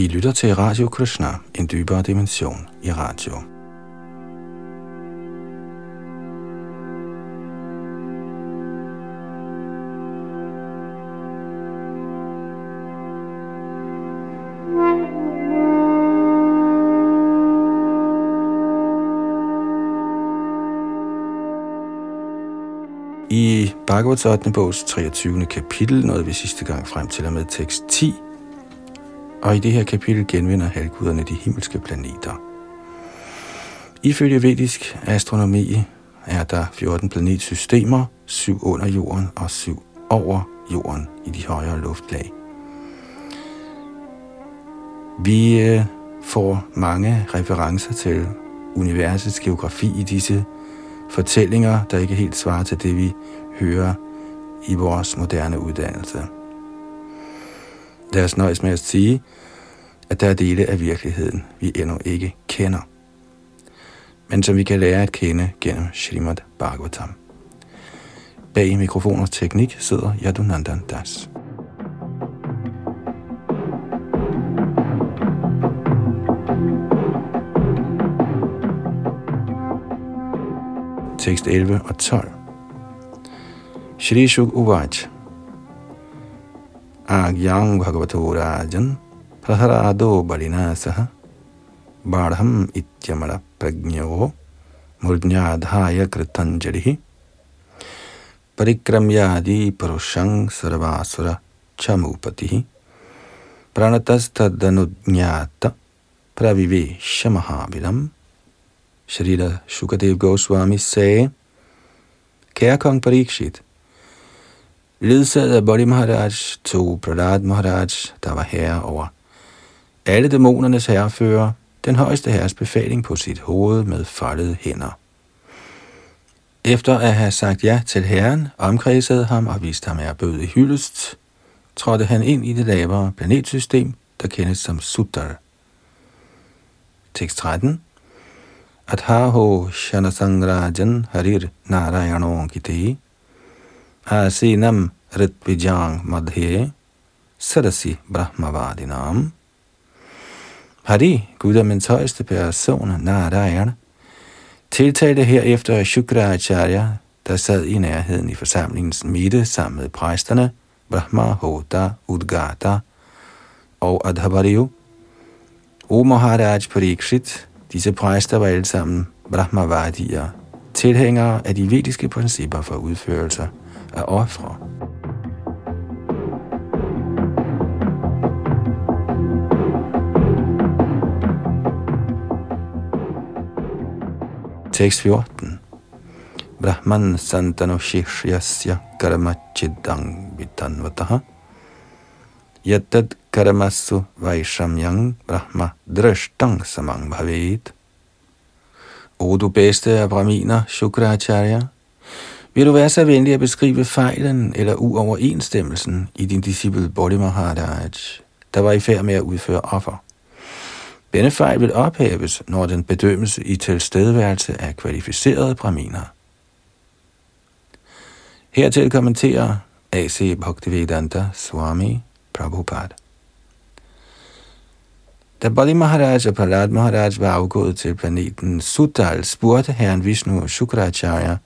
I lytter til Radio Krishna, en dybere dimension i radio. I Bhagavats 8. bogs 23. kapitel nåede vi sidste gang frem til og med tekst 10, og i det her kapitel genvinder halvguderne de himmelske planeter. Ifølge vedisk astronomi er der 14 planetsystemer, syv under jorden og syv over jorden i de højere luftlag. Vi øh, får mange referencer til universets geografi i disse fortællinger, der ikke helt svarer til det, vi hører i vores moderne uddannelse. Lad os nøjes med at sige, at der er dele af virkeligheden, vi endnu ikke kender, men som vi kan lære at kende gennem Srimad Bhagavatam. Bag mikrofon og teknik sidder Yadunandan Das. Tekst 11 og 12. Shri Shuk Uvaj आज्ञां भगवतो राजन् प्रहरादो बलिना सह बाढम् इत्यमलप्रज्ञो मूर्ध्याधाय कृतञ्जलिः परिक्रम्यादिपुरुषं सर्वासुर चमूपतिः प्रणतस्तदनुज्ञात प्रविवेश महाविदम् Shrita Shukadev Goswami sagde, Kære kong Parikshit, Ledsaget af Bodhi Maharaj tog Prahlad Maharaj, der var herre over alle dæmonernes herrefører, den højeste herres befaling på sit hoved med foldede hænder. Efter at have sagt ja til herren, omkredsede ham og viste ham bød i hyldest, trådte han ind i det lavere planetsystem, der kendes som Suttar. Tekst 13 Athaho Shanasangrajan Harir Narayano Gitei asinam ritvijang madhe sadasi brahmavadinam. Hari, guddommens højeste person, Narayana, tiltalte herefter Shukracharya, der sad i nærheden i forsamlingens midte sammen med præsterne, Brahma, Hoda, Udgata og Adhavariyu. O Maharaj Parikshit, disse præster var alle sammen Brahmavadier, tilhængere af de vediske principper for udførelse af ofre. Tekst 14. Brahman santano shishyasya karma chidang vitanvataha yatad karmasu vaishamyang brahma drashtang samang bhavet. O du bedste af brahminer, Shukracharya, vil du være så venlig at beskrive fejlen eller uoverensstemmelsen i din disciple Bodhi Maharaj, der var i færd med at udføre offer? Denne fejl vil ophæves, når den bedømmes i tilstedeværelse af kvalificerede braminer. Hertil kommenterer A.C. Bhaktivedanta Swami Prabhupada. Da Bali Maharaj og Prahlad Maharaj var afgået til planeten Sutal, spurgte herren Vishnu Shukracharya,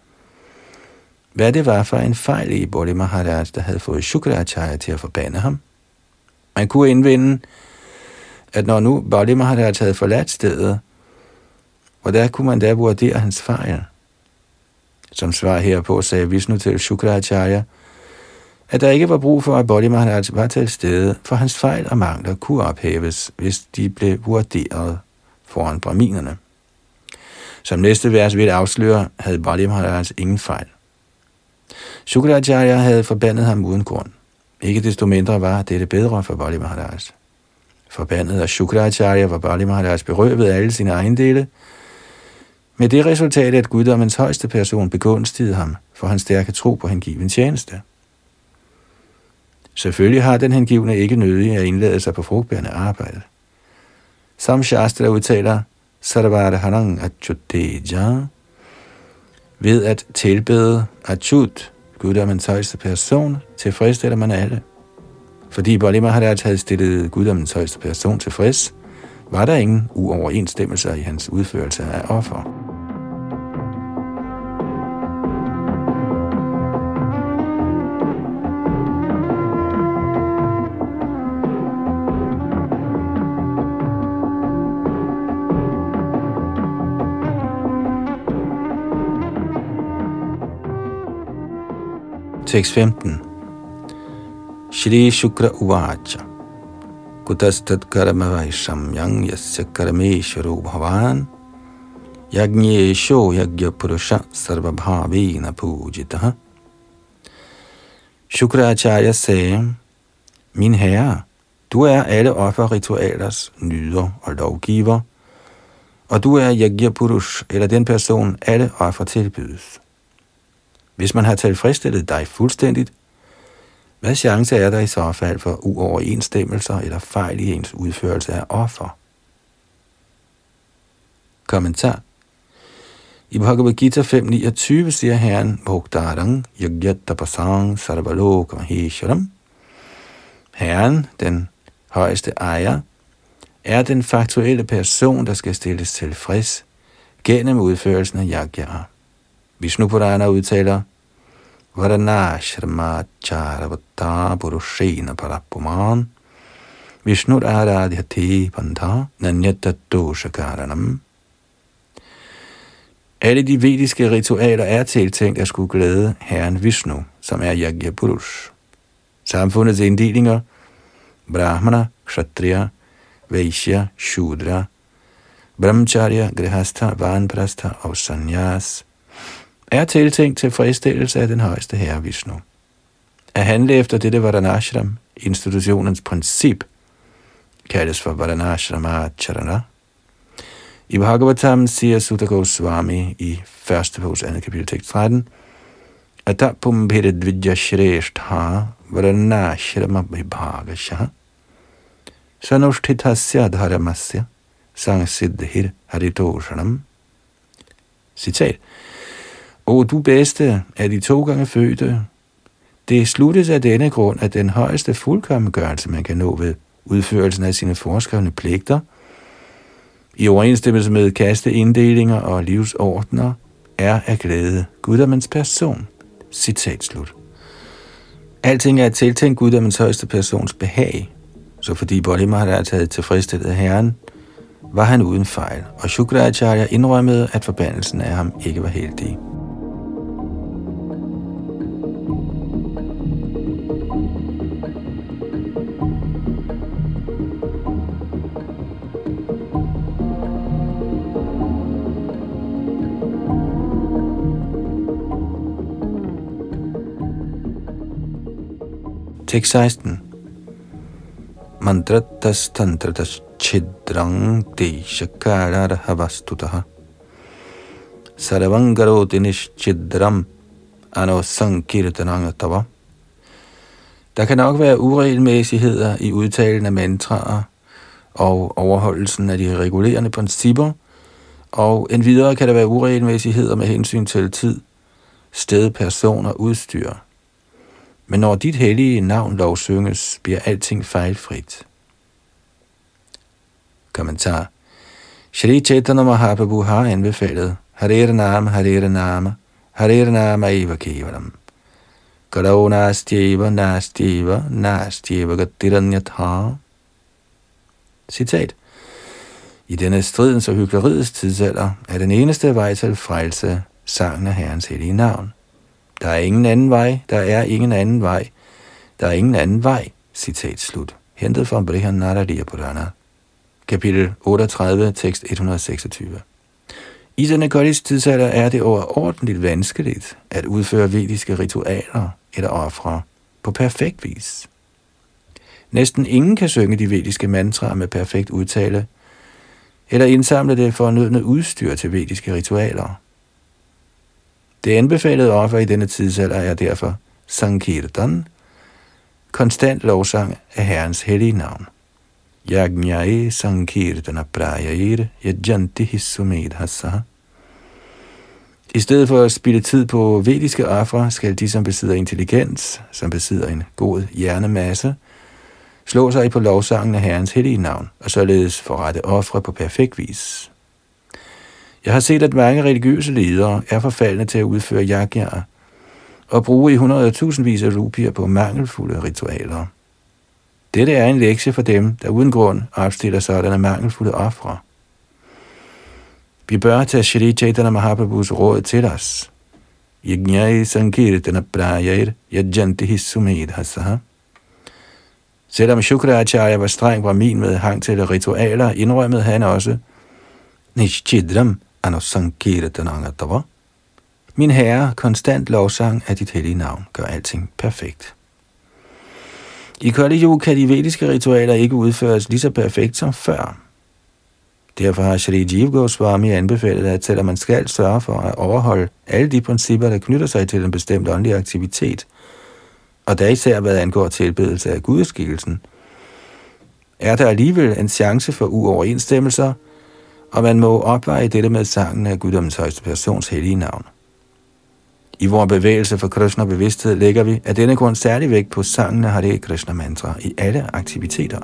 hvad det var for en fejl i Bodhi Maharaj, der havde fået Shukracharya til at forbande ham. Man kunne indvende, at når nu Bodhi Maharaj havde forladt stedet, hvordan kunne man da vurdere hans fejl? Som svar herpå sagde Vishnu til Shukracharya, at der ikke var brug for, at Bodhi Maharaj var til stede, for hans fejl og mangler kunne ophæves, hvis de blev vurderet foran braminerne. Som næste vers vil afsløre, havde Bodhi Maharaj ingen fejl. Shukracharya havde forbandet ham uden grund. Ikke desto mindre var dette bedre for Bali Maharaj. Forbandet af Shukracharya var Bali Maharaj berøvet af alle sine ejendele, med det resultat, at guddommens højeste person begunstigede ham for hans stærke tro på hengiven tjeneste. Selvfølgelig har den hengivne ikke nødig at indlade sig på frugtbærende arbejde. Som Shastra udtaler, Sarvara Harang Achuteja, ved at tilbede Achut, guddommens højeste person, tilfredsstiller man alle. Fordi Bali altså Maharaj havde stillet guddommens højeste person tilfreds, var der ingen uoverensstemmelser i hans udførelse af offer. Tekst 15 Shri Shukra Uvacha. Kutastat karma vaishamyang yasya karameshwaro bhavan. Yagnyesho yagya purusha sarvabhavina pujitaha Acharya sagde, Min herre, du er alle offerritualers nyder og lovgiver, og du er Yagya Purush, eller den person, alle offer tilbydes. Hvis man har tilfredsstillet dig fuldstændigt, hvad chance er der i så fald for uoverensstemmelser eller fejl i ens udførelse af offer? Kommentar i Bhagavad Gita 5.29 siger Herren, Bhogdarang Yagyatapasang Sarvalok Mahesharam. Herren, den højeste ejer, er den faktuelle person, der skal stilles tilfreds gennem udførelsen af yagyaer. Vishnu Purana udtaler, Charavata Purushena Parapuman Vishnu Aradhyati Pantha Nanyatadosha Alle de vediske ritualer er tiltænkt at skulle glæde Herren Vishnu, som er Yagya Purush. Samfundets inddelinger, Brahmana, Kshatriya, Vaishya, Shudra, Brahmacharya, Grihastha, Vanprastha og Sanyas – er tiltænkt til fristillelse af den højeste herre Vishnu. At handle efter dette Varanashram, institutionens princip, kaldes for Varanashrama Charana. I Bhagavatam siger Sutta Goswami i første hos 2. kapitel tekst 13, Atapumpita dvidya shreshtha varanashrama vibhagasha Sanushtitasya dharamasya sangsiddhir haritoshanam. Citat. O du bedste af de to gange fødte, det sluttes af denne grund, at den højeste fuldkommengørelse, man kan nå ved udførelsen af sine forskrevne pligter, i overensstemmelse med kasteinddelinger og livsordner, er at glæde guddommens person. Citat slut. Alting er tiltænkt guddommens højeste persons behag, så fordi Bodhi er havde tilfredsstillet af Herren, var han uden fejl, og Shukracharya indrømmede, at forbandelsen af ham ikke var heldig. Tekst 16. Mandratas tantratas chidrang deshakarara havastutaha. Sarvangaroti nishchidram anosankirtanangatava. Der kan nok være uregelmæssigheder i udtalen af mantraer og overholdelsen af de regulerende principper, og endvidere kan der være uregelmæssigheder med hensyn til tid, sted, person og udstyr. Men når dit hellige navn lovsynges, bliver alting fejlfrit. Kommentar Shri Chaitanya Mahaprabhu har anbefalet Hare Nama, Hare Nama, Hare Nama Eva Kevalam. Karau Nastjeva, Nastjeva, Nastjeva Gatiranyatha. Citat. I denne stridens og hyggeleriets tidsalder er den eneste vej til frelse sangen af Herrens hellige navn. Der er ingen anden vej, der er ingen anden vej, der er ingen anden vej, citat slut. Hentet fra Brihan Naradiya Purana, kapitel 38, tekst 126. I denne Kodis tidsalder er det overordentligt vanskeligt at udføre vediske ritualer eller ofre på perfekt vis. Næsten ingen kan synge de vediske mantraer med perfekt udtale, eller indsamle det fornødne udstyr til vediske ritualer. Det anbefalede offer i denne tidsalder er derfor Sankirtan, konstant lovsang af Herrens hellige navn. Yagnyae Sankirtana Prayair Yajanti Hissumedhasa. I stedet for at spille tid på vediske ofre, skal de, som besidder intelligens, som besidder en god hjernemasse, slå sig på lovsangen af Herrens hellige navn, og således forrette ofre på perfekt vis. Jeg har set, at mange religiøse ledere er forfaldne til at udføre yagyaer og bruge i hundredtusindvis af rupier på mangelfulde ritualer. Dette er en lektie for dem, der uden grund opstiller sådanne mangelfulde ofre. Vi bør tage Shri Chaitanya Mahaprabhus råd til os. Yajnai Sankirtana Prayayr Yajanti Sumedhasaha. Selvom Shukracharya var streng min med hang til ritualer, indrømmede han også, Nishchidram Anusankirtanangatava. Min herre, konstant lovsang af dit hellige navn gør alting perfekt. I Kali Yuga kan de vediske ritualer ikke udføres lige så perfekt som før. Derfor har Shri Jiv Goswami anbefalet, at selvom man skal sørge for at overholde alle de principper, der knytter sig til en bestemt åndelig aktivitet, og der især hvad angår tilbedelse af gudskikkelsen, er der alligevel en chance for uoverensstemmelser, og man må opveje dette med sangen af guddommens højeste persons hellige navn. I vores bevægelse for Krishna bevidsthed lægger vi af denne grund særlig vægt på sangen af Hare Krishna mantra i alle aktiviteter.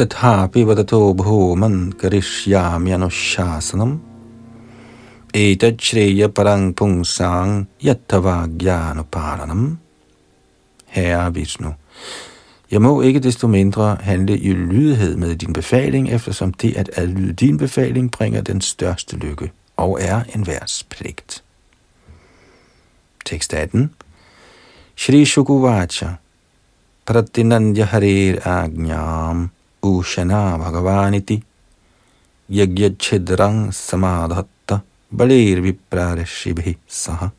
तथापि वदतो भूमन् करिष्याम्यनुशासनम् एतच्छ्रेयपरं पुंसां यत्थवा ज्ञानुपालनम् Herre Vishnu, jeg må ikke desto mindre handle i lydighed med din befaling, eftersom det at adlyde din befaling bringer den største lykke og er en værs pligt. Tekst 18 Shri Shukuvacha Pratinandya Harir Agnyam Ushana Bhagavaniti Yagyachhidrang Samadhatta Balir Viprarashibhi Saha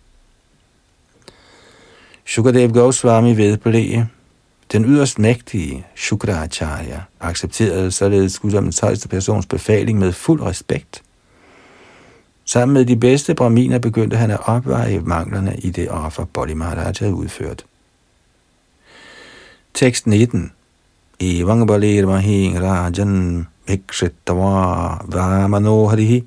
Shukadev Goswami vedblev, den yderst mægtige Shukracharya accepterede således guddommens højeste persons befaling med fuld respekt. Sammen med de bedste braminer begyndte han at opveje manglerne i det offer, Bodhi Maharaj havde udført. Tekst 19 Evang balir mahi rajan vikshittava vamanoharihi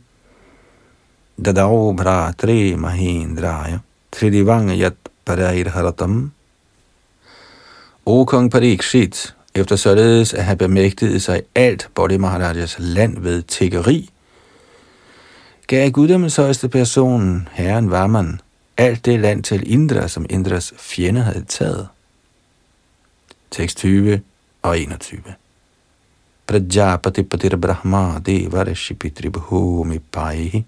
dadao bhratri mahindraya tridivang yat haratam. O kong Parikshit, efter således at have bemægtiget sig alt Bodhi Maharajas land ved tiggeri, gav guddommens højeste person, herren Varman, alt det land til Indra, som Indras fjende havde taget. Tekst 20 og 21. Prajapati patir brahma devarashi pitribhumi paihi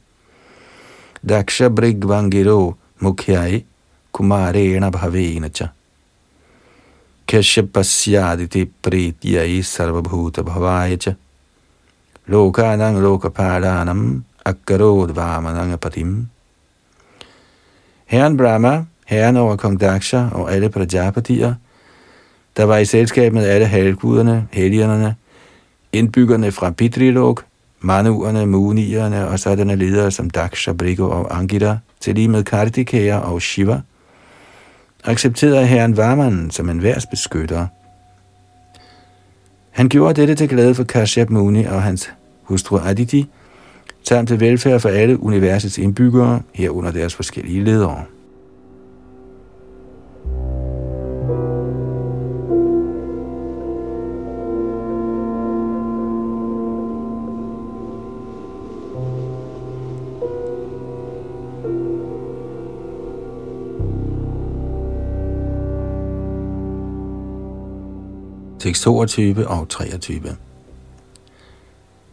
daksha brigvangiro mukhyai kumarena bhavena cha prityai sarvabhuta bhavaya cha lokanang lokapadanam akkarod vamanang patim Herren Brahma, herren over kong Daksha og alle Prajapatier, der var i selskab med alle halvguderne, helgenerne, indbyggerne fra Pitrilok, manuerne, munierne og sådanne ledere som Daksha, Brigo og Angita, til lige med Kartikeya og Shiva, accepterede herren Varman som en værs beskytter. Han gjorde dette til glæde for Kashyap Muni og hans hustru Aditi, samt til velfærd for alle universets indbyggere, herunder deres forskellige ledere. Tekst 22 og 23.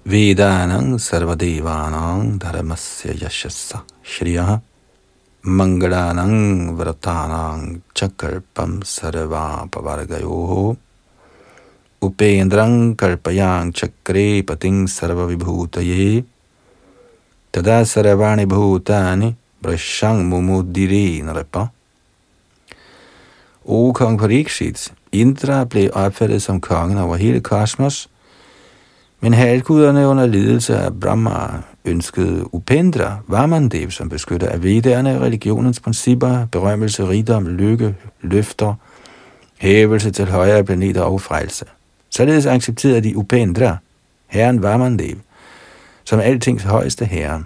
Vedanang sarvadevanang dharmasya yashasa shriya mangalanang vratanang chakalpam sarva pavargayoho upendrang kalpayang chakre pating sarva vibhutaye tada sarvani bhutani brashang mumudire narapa O kong Pariksit, Indra blev opfattet som kongen over hele kosmos, men halvguderne under ledelse af Brahma ønskede Upendra Vamandev som beskytter af vedderne, religionens principper, berømmelse, rigdom, lykke, løfter, hævelse til højere planeter og frelse. Således accepterede de Upendra, herren Vamandev, som altings højeste herre.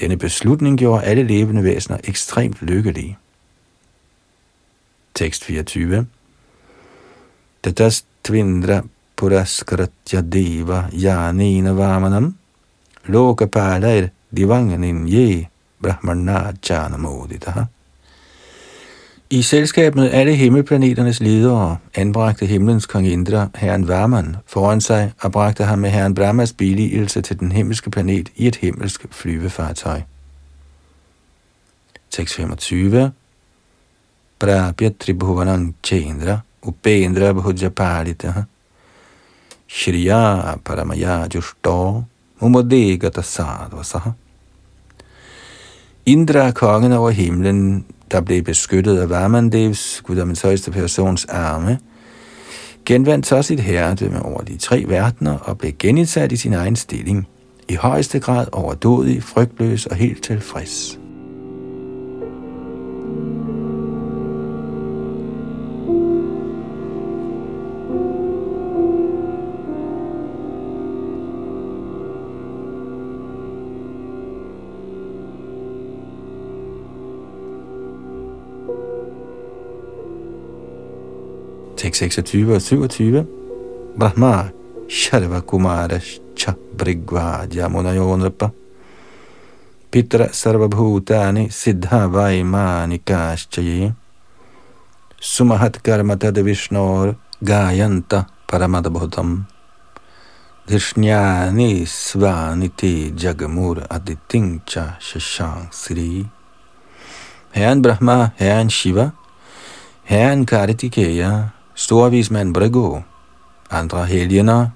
Denne beslutning gjorde alle levende væsener ekstremt lykkelige. Tekst 24. Tatas tvindra puraskratya deva janina vamanam lokapalair divanganin ye brahmana brahmanachanamoditaha. I selskab med alle himmelplaneternes ledere anbragte himlens kong Indra herren Varman foran sig og bragte ham med herren Brahmas billigelse til den himmelske planet i et himmelsk flyvefartøj. 625 prapya tribhuvanam chendra upendra bhujapalita shriya paramaya jushto mumodegata sadvasaha. Indra, kongen over himlen, der blev beskyttet af Varmandevs, Gud min højeste persons arme, genvandt så sit herredømme over de tre verdener og blev genindsat i sin egen stilling, i højeste grad overdådig, frygtløs og helt tilfreds. tekst 26 og 27. Brahma Sharva Kumarascha Brigva Jamuna Yonrapa. Pitra Sarvabhutani Siddha Vaimanikaschaye Sumahat Karma Tad Vishnor Gayanta Paramadabhutam धृष्ण्यानि Svaniti Jagamur Aditincha च Sri. श्री Brahma, ब्रह्मा Shiva, Shiva Karitikeya, storvismand Brigo, andre helgener,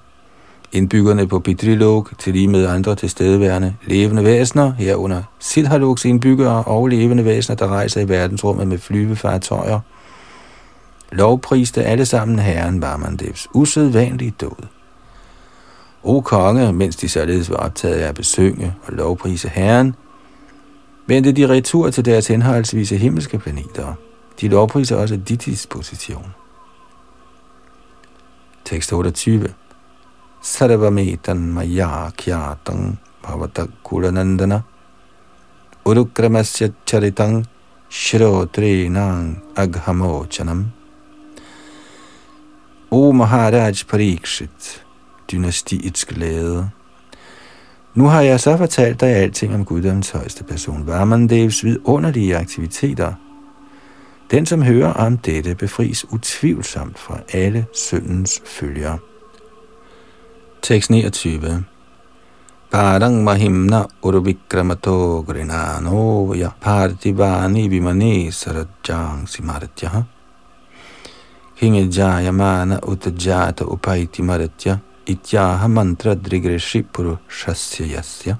indbyggerne på Bidrilog, til lige med andre tilstedeværende levende væsener, herunder Siddhaloks indbyggere og levende væsener, der rejser i verdensrummet med flyvefartøjer, lovpriste alle sammen herren Varmandevs usædvanlige død. O konge, mens de således var optaget af at besynge og lovprise herren, vendte de retur til deres henholdsvise himmelske planeter. De lovpriser også dit disposition. Tekst 28. Sarvametan maya kyatang bhavatak kulanandana urukramasya charitang shrotrinang aghamochanam. O Maharaj Parikshit, dynastiets glæde. Nu har jeg så fortalt dig alting om Guddoms højeste person, Varmandevs vidunderlige aktiviteter, den, som hører om dette, befries utvivlsomt fra alle syndens følger. Tekst 29 Parang mahimna urvikramato grinano ya partivani vimane sarajang simaratya Hinge jayamana utajata upaiti maratya ityaha mantra drigreshi purushasya yasya.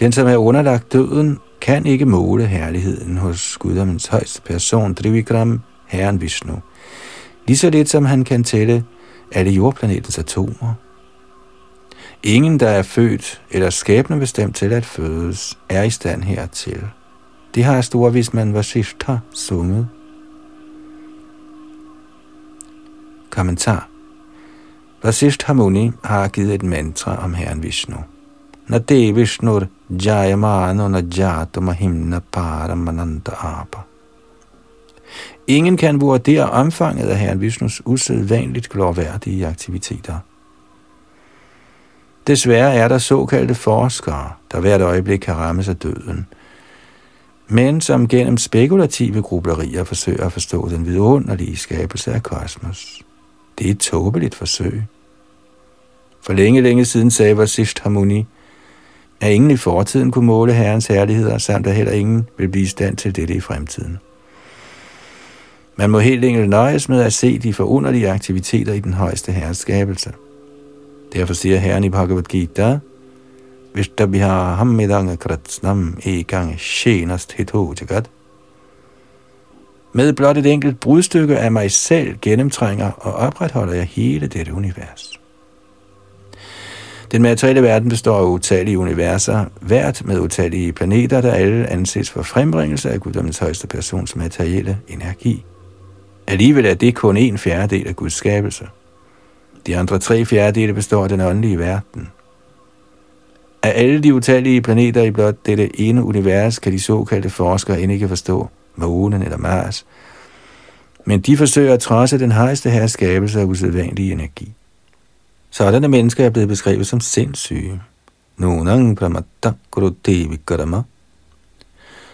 Den, som er underlagt døden, kan ikke måle herligheden hos guddommens højste person, Drivikram, herren Vishnu. Lige så lidt som han kan tælle alle jordplanetens atomer. Ingen, der er født eller skæbne bestemt til at fødes, er i stand hertil. Det har storvismand Vasishtha sunget. Kommentar Vasishtha Muni har givet et mantra om herren Vishnu. Nate Vishnur Jayamano Najato Mahimna Paramananta Apa. Ingen kan vurdere omfanget af herren Vishnus usædvanligt glorværdige aktiviteter. Desværre er der såkaldte forskere, der hvert øjeblik kan rammes af døden, men som gennem spekulative grublerier forsøger at forstå den vidunderlige skabelse af kosmos. Det er et tåbeligt forsøg. For længe, længe siden sagde Vasishtha Muni, at ingen i fortiden kunne måle Herrens herligheder, samt at heller ingen vil blive i stand til dette i fremtiden. Man må helt enkelt nøjes med at se de forunderlige aktiviteter i den højeste herres skabelse. Derfor siger Herren i Bhagavad Gita, hvis der vi har ham med kratsnam e gang shenast hito jagat. Med blot et enkelt brudstykke af mig selv gennemtrænger og opretholder jeg hele dette univers. Den materielle verden består af utallige universer, hvert med utallige planeter, der alle anses for frembringelse af Guddommens højeste persons materielle energi. Alligevel er det kun en fjerdedel af Guds skabelse. De andre tre fjerdedele består af den åndelige verden. Af alle de utallige planeter i blot dette ene univers, kan de såkaldte forskere end ikke forstå månen eller Mars, men de forsøger at trodse den højeste herskabelse af usædvanlig energi. Sådanne mennesker er blevet beskrevet som sindssyge. Nunang pramatta kurudevi karama.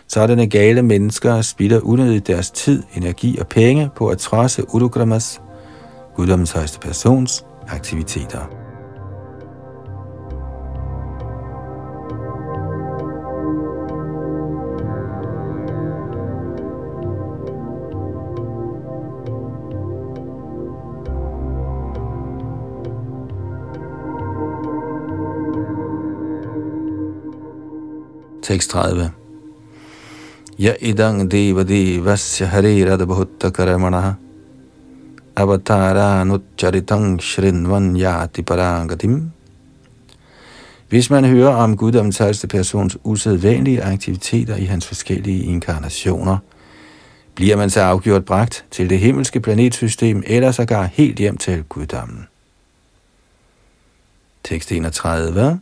Sådanne gale mennesker spilder unødigt deres tid, energi og penge på at trodse Urukramas, guddommens højeste persons, aktiviteter. Tekst 30. Ya idang deva devasya harirad bhutta karamana avatara nutcharitang shrinvan yati parangatim. Hvis man hører om guddommens højeste persons usædvanlige aktiviteter i hans forskellige inkarnationer, bliver man så afgjort bragt til det himmelske planetsystem, eller sågar helt hjem til guddommen. Tekst 31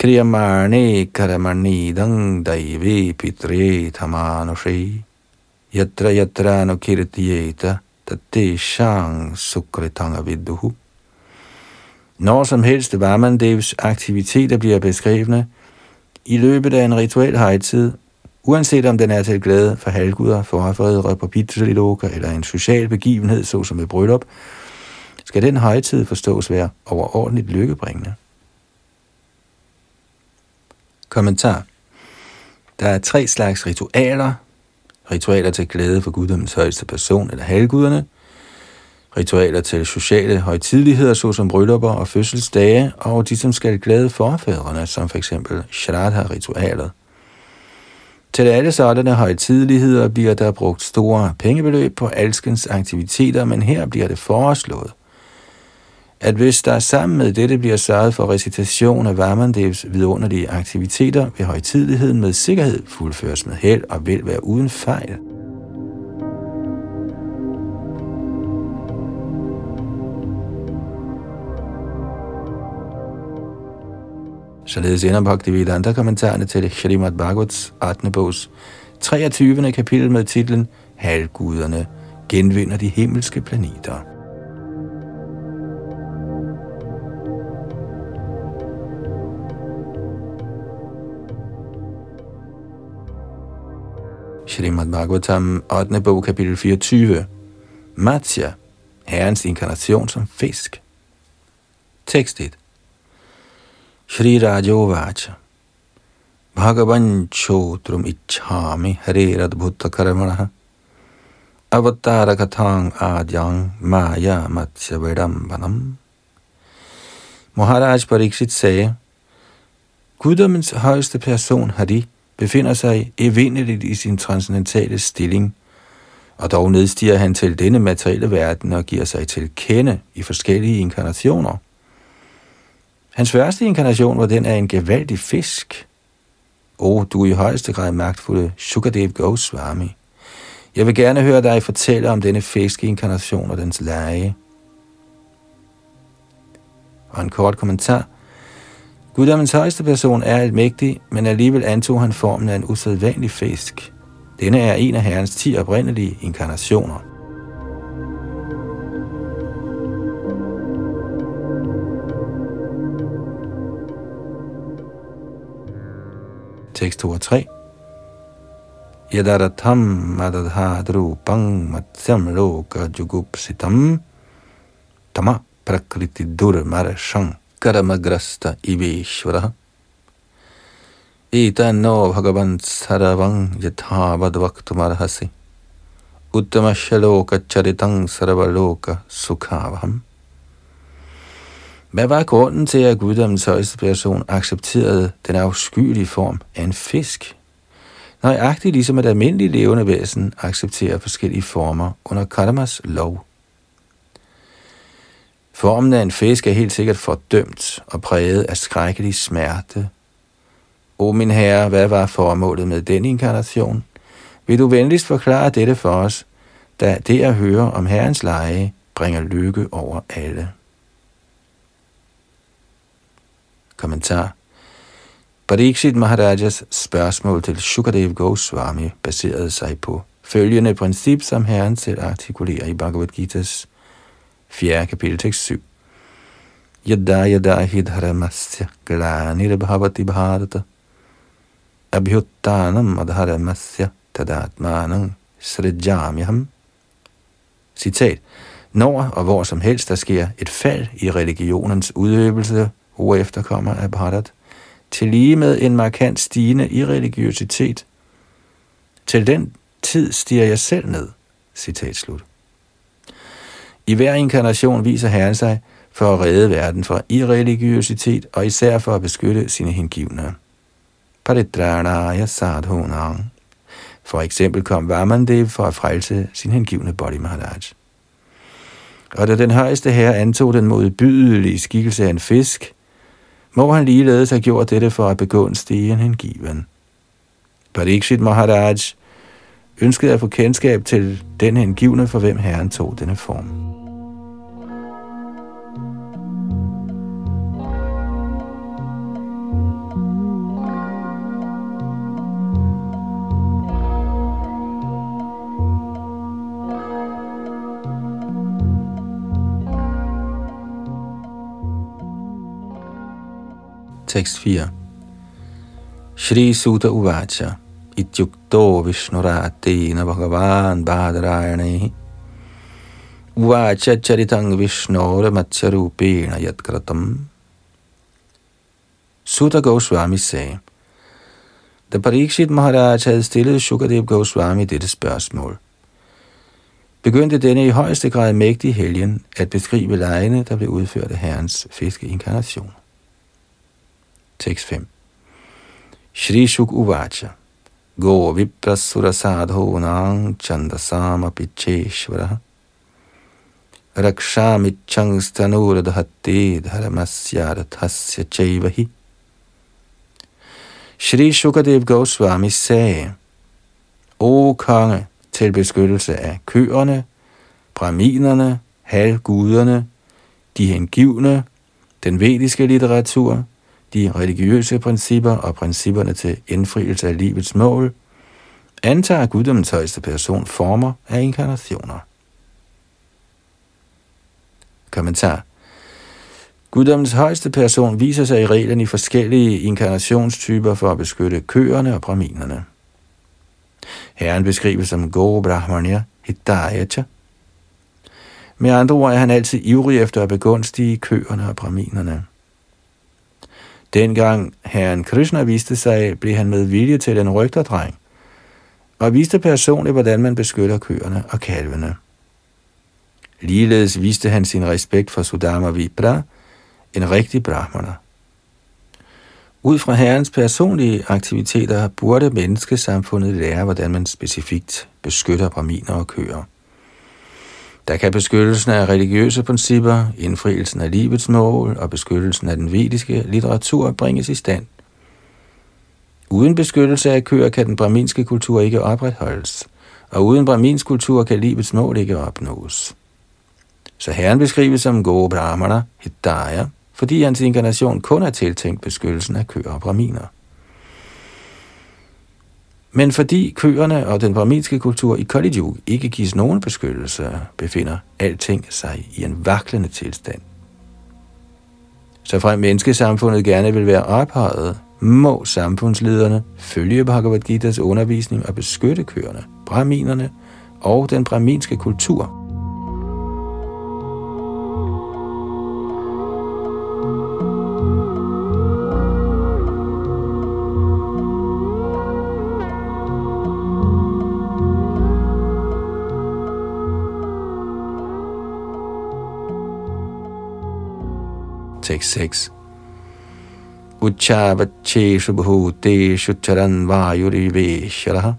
Kriyamane karamanidang daive pitre tamanushi yatra yatra no kirtiyeta tateshang sukritanga vidduhu. Når som helst Varmandevs aktiviteter bliver beskrevne i løbet af en rituel højtid, uanset om den er til glæde for halvguder, forfædre på Pitriloka eller en social begivenhed, såsom et bryllup, skal den højtid forstås være overordentligt lykkebringende. Kommentar. Der er tre slags ritualer. Ritualer til glæde for guddommens højeste person eller halvguderne. Ritualer til sociale højtidligheder, såsom bryllupper og fødselsdage, og de, som skal glæde forfædrene, som f.eks. Shraddha-ritualet. Til alle sådanne højtidligheder bliver der brugt store pengebeløb på alskens aktiviteter, men her bliver det foreslået, at hvis der sammen med dette bliver sørget for recitation af Varmandevs vidunderlige aktiviteter, vil højtidligheden med sikkerhed fuldføres med held og vil være uden fejl. Således ender Bhaktivedanta kommentarerne til Shrimad Bhagavats 18. bogs 23. kapitel med titlen Halvguderne genvinder de himmelske planeter. Srimad Bhagavatam, 8. bog, kapitel 24. Matsya, herrens inkarnation som fisk. Tekst 1. Shri Rajovacha. Bhagavan Chotrum ichhami hare radbhuta karamanaha. Avatara Katang adyang maya matsya vedambanam. Maharaj Pariksit sagde, Guddommens højeste person, Hari, befinder sig evindeligt i sin transcendentale stilling, og dog nedstiger han til denne materielle verden og giver sig til kende i forskellige inkarnationer. Hans første inkarnation var den af en gevaldig fisk. O, oh, du er i højeste grad magtfulde Sukadev Goswami. Jeg vil gerne høre dig fortælle om denne fiskeinkarnation og dens lege. Og en kort kommentar – Guddommens højeste person er et mægtig, men alligevel antog han formen af en usædvanlig fisk. Denne er en af herrens ti oprindelige inkarnationer. Tekst 2 og 3. Yadaratham madadhadru pang matsyam loka jugupsitam tama prakriti dur marashang karamagrasta iveshvara. Eta no bhagavan saravang yatha vaktumarhasi. Uttama charitang saravaloka sukhavaham. Hvad var grunden til, at guddommens højeste person accepterede den afskyelige form af en fisk? Nøjagtigt ligesom et almindeligt levende væsen accepterer forskellige former under karmas lov. Formen af en fisk er helt sikkert fordømt og præget af skrækkelig smerte. O min herre, hvad var formålet med den inkarnation? Vil du venligst forklare dette for os, da det at høre om Herrens leje bringer lykke over alle. Kommentar Pariksit Maharajas spørgsmål til Shukadev Goswami baserede sig på følgende princip, som Herren selv artikulerer i Bhagavad Gita's 4. kapitel tekst 7. Yada yada hidharamasya glanir bhavati bharata abhyuttanam adharamasya tadatmanam srijamyaham. Citat. Når og hvor som helst der sker et fald i religionens udøvelse, efterkommer af Bharat, til lige med en markant stigende i religiøsitet. Til den tid stiger jeg selv ned. Citat slut. I hver inkarnation viser Herren sig for at redde verden fra irreligiøsitet og især for at beskytte sine hengivne. Paritranaya sadhunang. For eksempel kom Vamandev for at frelse sin hengivne Bodhi Maharaj. Og da den højeste herre antog den modbydelige skikkelse af en fisk, må han ligeledes have gjort dette for at begå en hengiven. Parikshit Maharaj ønskede at få kendskab til den hengivne, for hvem herren tog denne form. Tekst 4 Shri Sutta Uvacha Ityukto Vishnuratena Bhagavan Badrayane Uvacha Charitang Vishnora Matsyarupena Yatkratam. Sutta Goswami sagde, da Parikshit Maharaj havde stillet Shukadev Goswami dette spørgsmål, begyndte denne i højeste grad mægtige helgen at beskrive lejene, der blev udført af Herrens fiskeinkarnation. Tekst 5. Shri Shuk Uvacha Go Viprasura Sadhonang Chandasama Picheshvara Rakshamichang Stanurdhatti Dharamasya Chaivahi Shri Shukadev Goswami sagde, O konge, til beskyttelse af køerne, braminerne, halvguderne, de hengivne, den vediske litteratur, de religiøse principper og principperne til indfrielse af livets mål, antager guddommens højeste person former af inkarnationer. Kommentar Guddommens højeste person viser sig i reglen i forskellige inkarnationstyper for at beskytte køerne og braminerne. Herren beskrives som Go Brahmanya Hidayata. Med andre ord er han altid ivrig efter at begunstige køerne og braminerne. Dengang herren Krishna viste sig, blev han med vilje til en rygterdreng, og viste personligt, hvordan man beskytter køerne og kalvene. Ligeledes viste han sin respekt for Sudama Vipra, en rigtig brahmana. Ud fra herrens personlige aktiviteter burde menneskesamfundet lære, hvordan man specifikt beskytter braminer og køer. Der kan beskyttelsen af religiøse principper, indfrielsen af livets mål og beskyttelsen af den vediske litteratur bringes i stand. Uden beskyttelse af køer kan den braminske kultur ikke opretholdes, og uden braminsk kultur kan livets mål ikke opnås. Så herren beskrives som gode brahmana, hidaya, fordi hans inkarnation kun er tiltænkt beskyttelsen af køer og braminer. Men fordi køerne og den brahminske kultur i Kali ikke gives nogen beskyttelse, befinder alting sig i en vaklende tilstand. Så frem menneskesamfundet gerne vil være ophøjet, må samfundslederne følge Bhagavad Gita's undervisning og beskytte køerne, brahminerne og den brahminske kultur – 6.6. Uchavacheshu bhuteshu charan vayurivesharaha.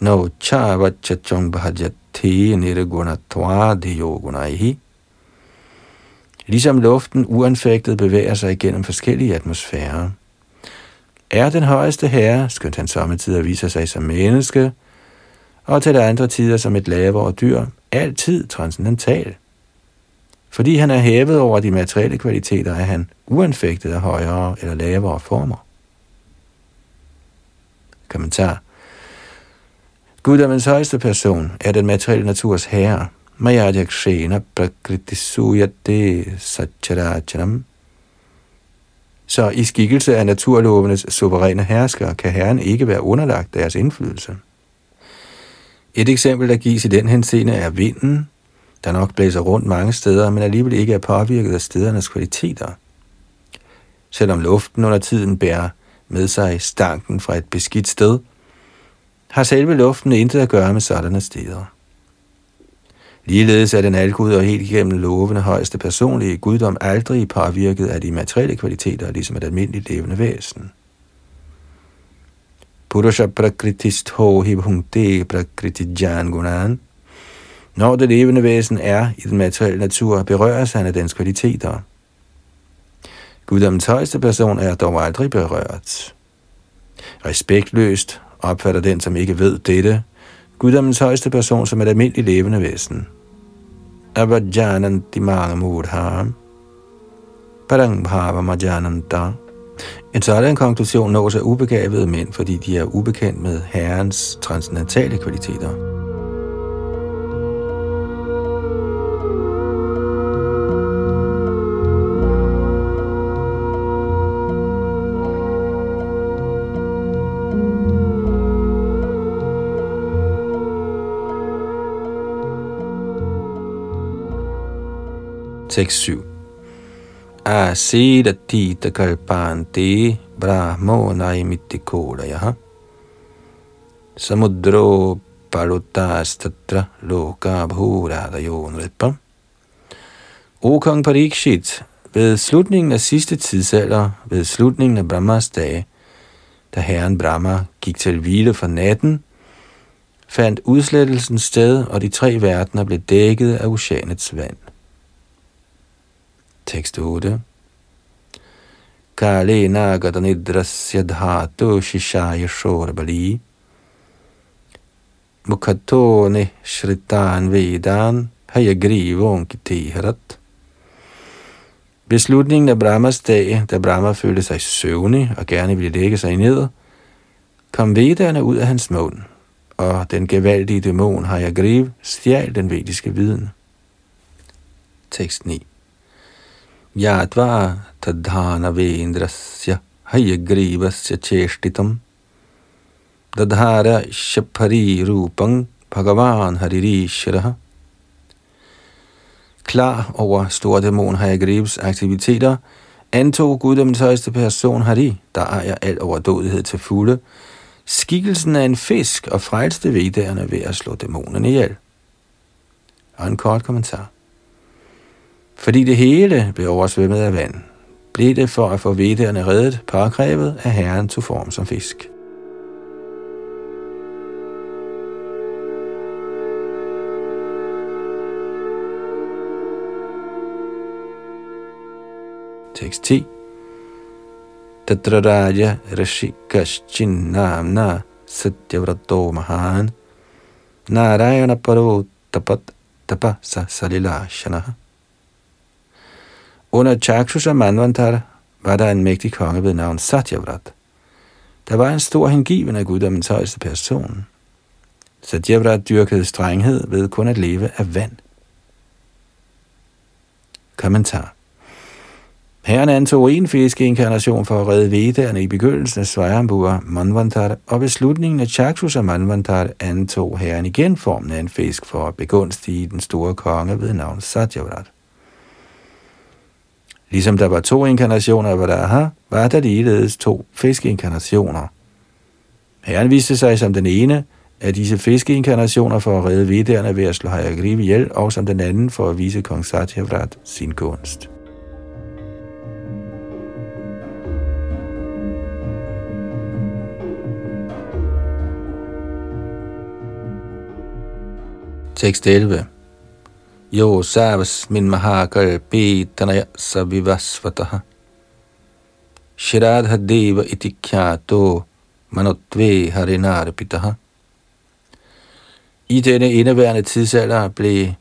No chavachachong bhajati nirgunatva gunaihi. Ligesom luften uanfægtet bevæger sig igennem forskellige atmosfærer, er den højeste herre, skønt han samtidig viser sig som menneske, og til andre tider som et lavere dyr, altid transcendental. Fordi han er hævet over de materielle kvaliteter, er han uanfægtet af højere eller lavere former. Kommentar. Guddommens højeste person er den materielle naturs herre. Mayadhyakshena prakritisuyate satcharachanam. Så i skikkelse af naturlovenes suveræne hersker, kan herren ikke være underlagt deres indflydelse. Et eksempel, der gives i den henseende, er vinden, der nok blæser rundt mange steder, men alligevel ikke er påvirket af stedernes kvaliteter. Selvom luften under tiden bærer med sig stanken fra et beskidt sted, har selve luften intet at gøre med sådanne steder. Ligeledes er den algud og helt igennem lovende højeste personlige guddom aldrig påvirket af de materielle kvaliteter, ligesom et almindeligt levende væsen. Purusha prakritist ho hibhungte prakriti gunan. Når det levende væsen er i den materielle natur, berøres han af dens kvaliteter. Guddommens højeste person er dog aldrig berørt. Respektløst opfatter den, som ikke ved dette, guddommens højeste person som et almindeligt levende væsen. Avajananti mangamudham. Parang bhava majananta. En sådan konklusion nås af ubegavede mænd, fordi de er ubekendt med Herrens transcendentale kvaliteter. Tekst 7. Asidatita kalpante brahmo naimittikodayaha samudro parutastatra loka bhuradayo nripa. O kong Parikshit, ved slutningen af sidste tidsalder, ved slutningen af Brahmas dage, da herren Brahma gik til hvile for natten, fandt udslettelsen sted, og de tre verdener blev dækket af oceanets vand. Tekst 8. Kale nagata nidrasya dhatu shishaya shorbali Mukhatone shritan vedan hayagrivon Ved Beslutningen af Brahmas dag, da Brahma følte sig søvnig og gerne ville lægge sig ned, kom vedderne ud af hans mund, og den gevaldige dæmon Hayagriv stjal den vediske viden. Tekst 9 ज्ञात्वा तद्धानवेन्द्रस्य हयग्रीवस्य चेष्टितं दधार शफरीरूपं Bhagavan Haririshvara. Klar over store dæmon Hayagrivs aktiviteter, antog guddommens højeste person Hari, der ejer al overdådighed til fulde, skikkelsen af en fisk og frelste vedderne ved at slå dæmonen ihjel. Og en kort kommentar. Fordi det hele blev oversvømmet af vand, blev det for at få vedderne reddet påkrævet, af herren tog form som fisk. Tekst 10 Tadraraja Raja Rashikaschin Namna Satyavrato Mahan Narayana Paro Tapat Tapasa Salila Shanaha under Chakshusha Manvantar var der en mægtig konge ved navn Satyavrat. Der var en stor hengiven af guddommens højeste person. Satyavrat dyrkede strenghed ved kun at leve af vand. Kommentar Herren antog en fiskeinkarnation for at redde vedderne i begyndelsen af Svajambua Manvantar, og ved slutningen af Chakshusa Manvantar antog herren igen formen af en fisk for at begunstige den store konge ved navn Satyavrat. Ligesom der var to inkarnationer af Varaha, var der ligeledes to fiskeinkarnationer. Herren viste sig som den ene af disse fiskeinkarnationer for at redde vedderne ved at slå Hayagriv ihjel, og som den anden for at vise kong Satyavrat sin gunst. Tekst 11 Yo savas min mahakal tanaya savivasvataha. Shradha deva itikyato manotve harinarpitaha. I denne indeværende tidsalder blev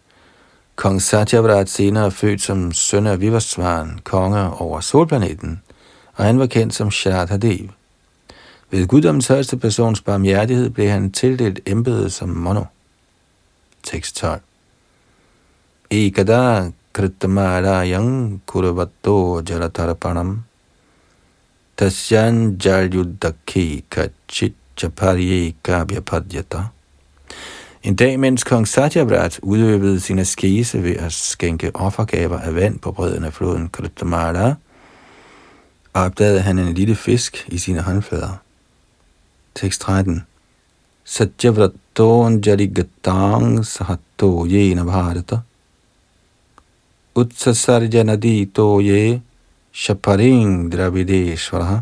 kong Satyavrat senere født som søn af Vivasvan, konge over solplaneten, og han var kendt som Shradhadev. Ved guddommens højeste persons barmhjertighed blev han tildelt embedet som mono. Tekst 12. Ekada yang kurvato jalatarpanam tasyan jalyuddaki kachit chaparye kabhyapadyata. En dag, mens kong Satyavrat udøvede sin askese ved at skænke offergaver af vand på bredden af floden Kritamala, opdagede han en lille fisk i sine håndflader. Tekst 13. Satyavraton jarigatang sahato yena bharata utsasarjanadi to ye shaparing dravideshvara.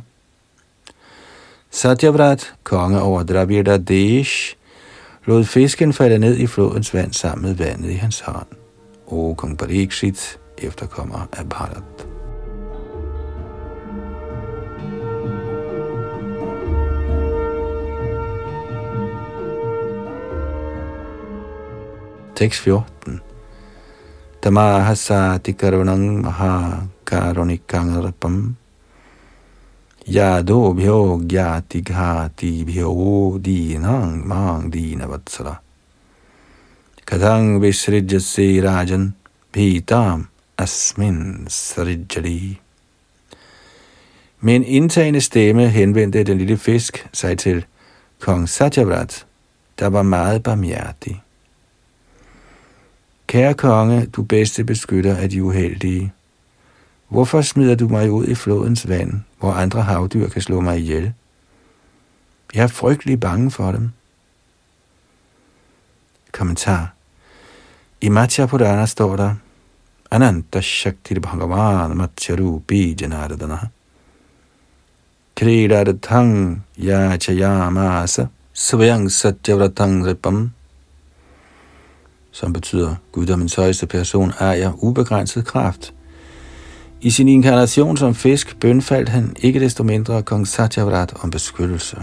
Satyavrat, konge over Dravida Desh, lod fisken falde ned i flodens vand sammen med vandet i hans hånd. O kong Parikshit, efterkommer af Bharat. Tekst 14. Tamahasa tikarunang maha karunikang Yado bhyo gyati ghati bhyo dinang mang dina vatsala. Kadang bhitam asmin. Med en indtagende stemme henvendte den lille fisk sig til kong Satyavrat, der var meget barmhjertig. Kære konge, du bedste beskytter af de uheldige. Hvorfor smider du mig ud i flodens vand, hvor andre havdyr kan slå mig ihjel? Jeg er frygtelig bange for dem. Kommentar. I Matya Purana står der, Ananta Shakti Bhagavan Matsyarupi Janardana. Kridaratang Yachayamasa Svayang Satyavratang Ripam som betyder guddommens højeste person, ejer ubegrænset kraft. I sin inkarnation som fisk bønfaldt han ikke desto mindre kong Satyavrat om beskyttelse.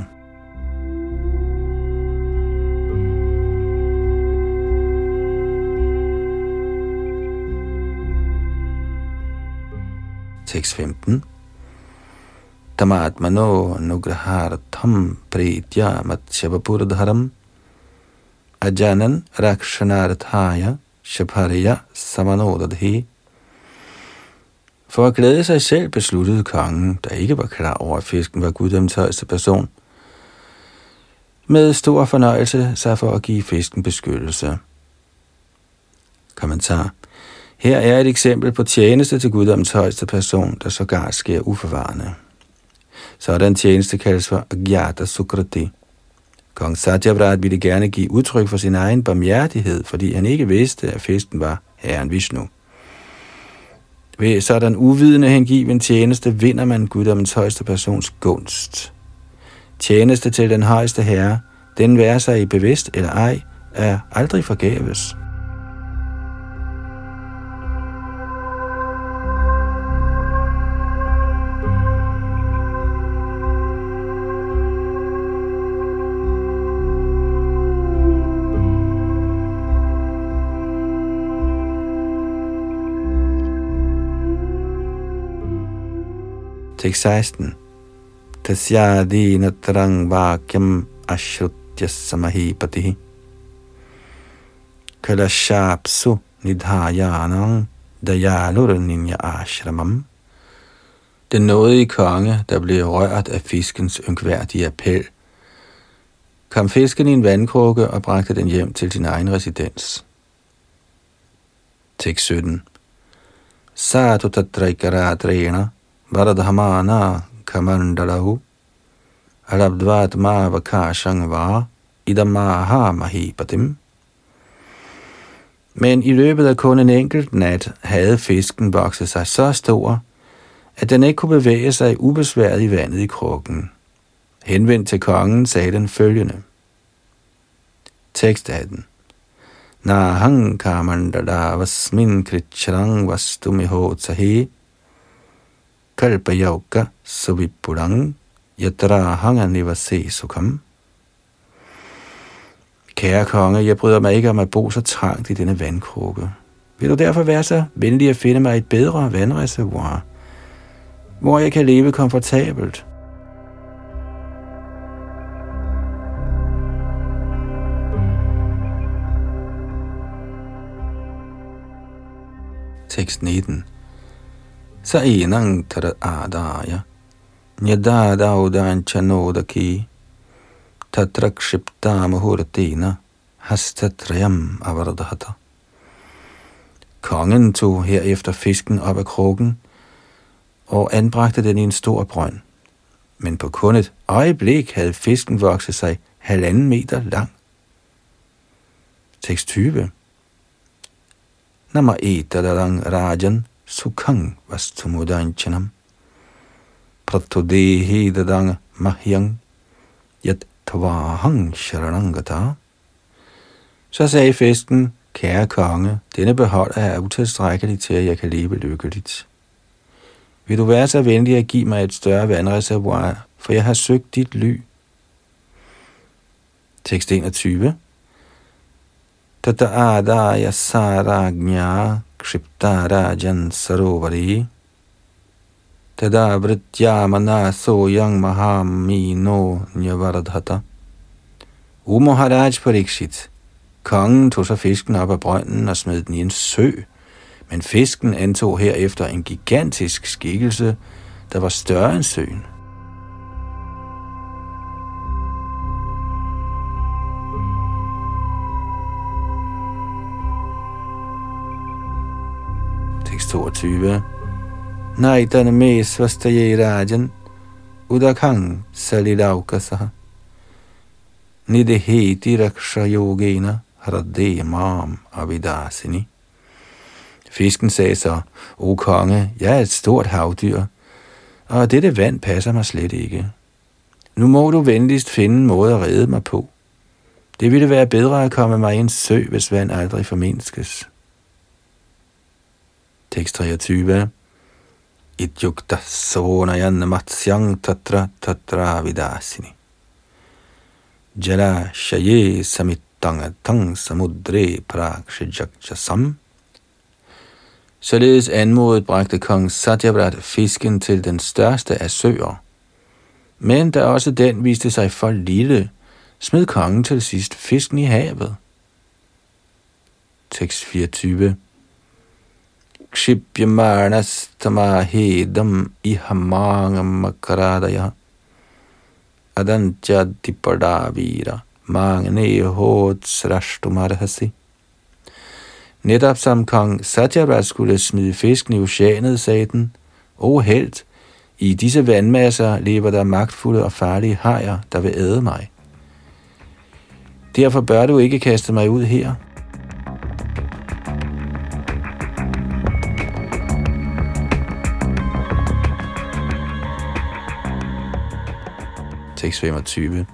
Tekst 15 Tamatmano nugrahartham pritya matsyavapurdharam Ajanan Rakshanarthaya shaparya Samanodadhi. For at glæde sig selv besluttede kongen, der ikke var klar over, at fisken var guddoms højeste person, med stor fornøjelse sig for at give fisken beskyttelse. Kommentar. Her er et eksempel på tjeneste til guddoms højeste person, der sågar sker uforvarende. Sådan tjeneste kaldes for Agyata Sukrati. Kong Satyavrat ville gerne give udtryk for sin egen barmhjertighed, fordi han ikke vidste, at festen var herren Vishnu. Ved sådan uvidende hengiven tjeneste vinder man guddommens højeste persons gunst. Tjeneste til den højeste herre, den være sig i bevidst eller ej, er aldrig forgæves. Tekst 16. Tasyadi natrang vakyam ashrutya samahipatihi. Kalashapsu nidhayanang dayalur ninja ashramam. Den nådige konge, der blev rørt af fiskens ynkværdige appel, kom fisken i en vandkrukke og bragte den hjem til sin egen residens. Tekst 17. Satu tatraikaradrena Varadhamana kamandalahu Alabdvatma Vakashangva idamaha mahipatim. Men i løbet af kun en enkelt nat havde fisken vokset sig så stor, at den ikke kunne bevæge sig ubesværet i vandet i krukken. Henvendt til kongen sagde den følgende. Tekst 18. Nahang kamandada vasmin krichrang vastumiho tahi kalpayauka savipurang yatra hanga nivase sukham. Kære konge, jeg bryder mig ikke om at bo så trangt i denne vandkrukke. Vil du derfor være så venlig at finde mig et bedre vandreservoir, hvor jeg kan leve komfortabelt? Tekst 19 Sa enang tar adaya Nyadadaudan chanodaki Tatrakshipta muhurtina Hastatrayam avardhata Kongen tog herefter fisken op af krukken og anbragte den i en stor brønd. Men på kun et øjeblik havde fisken vokset sig halvanden meter lang. Tekst 20 Nama etadadang rajan sukhang vastumudanchanam pratodehi dadang mahyang yat tvahang sharanangata. Så sagde festen, Kære konge, denne beholder er utilstrækkelig til, at jeg kan leve lykkeligt. Vil du være så venlig at give mig et større vandreservoir, for jeg har søgt dit ly. Tekst 21. Tata adaya saragnya kriptarajan sarovari Tada vritya manaso yang mahamino nyavardhata. O Maharaj Pariksit, Kongen tog så fisken op af brønden og smed den i en sø, men fisken antog herefter en gigantisk skikkelse, der var større end søen. 22 Naitana me svastaye rajan udakang salilaukasaha nideheti raksha yogena hradde Mam Avidasini. Fisken sagde så, O konge, jeg er et stort havdyr, og dette vand passer mig slet ikke. Nu må du venligst finde en måde at redde mig på. Det ville være bedre at komme mig i en sø, hvis vand aldrig formindskes. Tekst 23. Ityukta sonayan matsyang tatra tatra vidasini. Jala shaye samit tang samudre prakshijakjasam. Således anmodet bragte kong Satyabrat fisken til den største af søer. Men da også den viste sig for lille, smed kongen til sidst fisken i havet. Tekst 24 Kshipyamarnas tamahedam ihamangam makaradaya adantya dipadavira magne hot srashtumarhasi. Netop som kong Satyavat skulle smide fisken i oceanet, sagde den, O held, i disse vandmasser lever der magtfulde og farlige hajer, der vil æde mig. Derfor bør du ikke kaste mig ud her. Tekst 25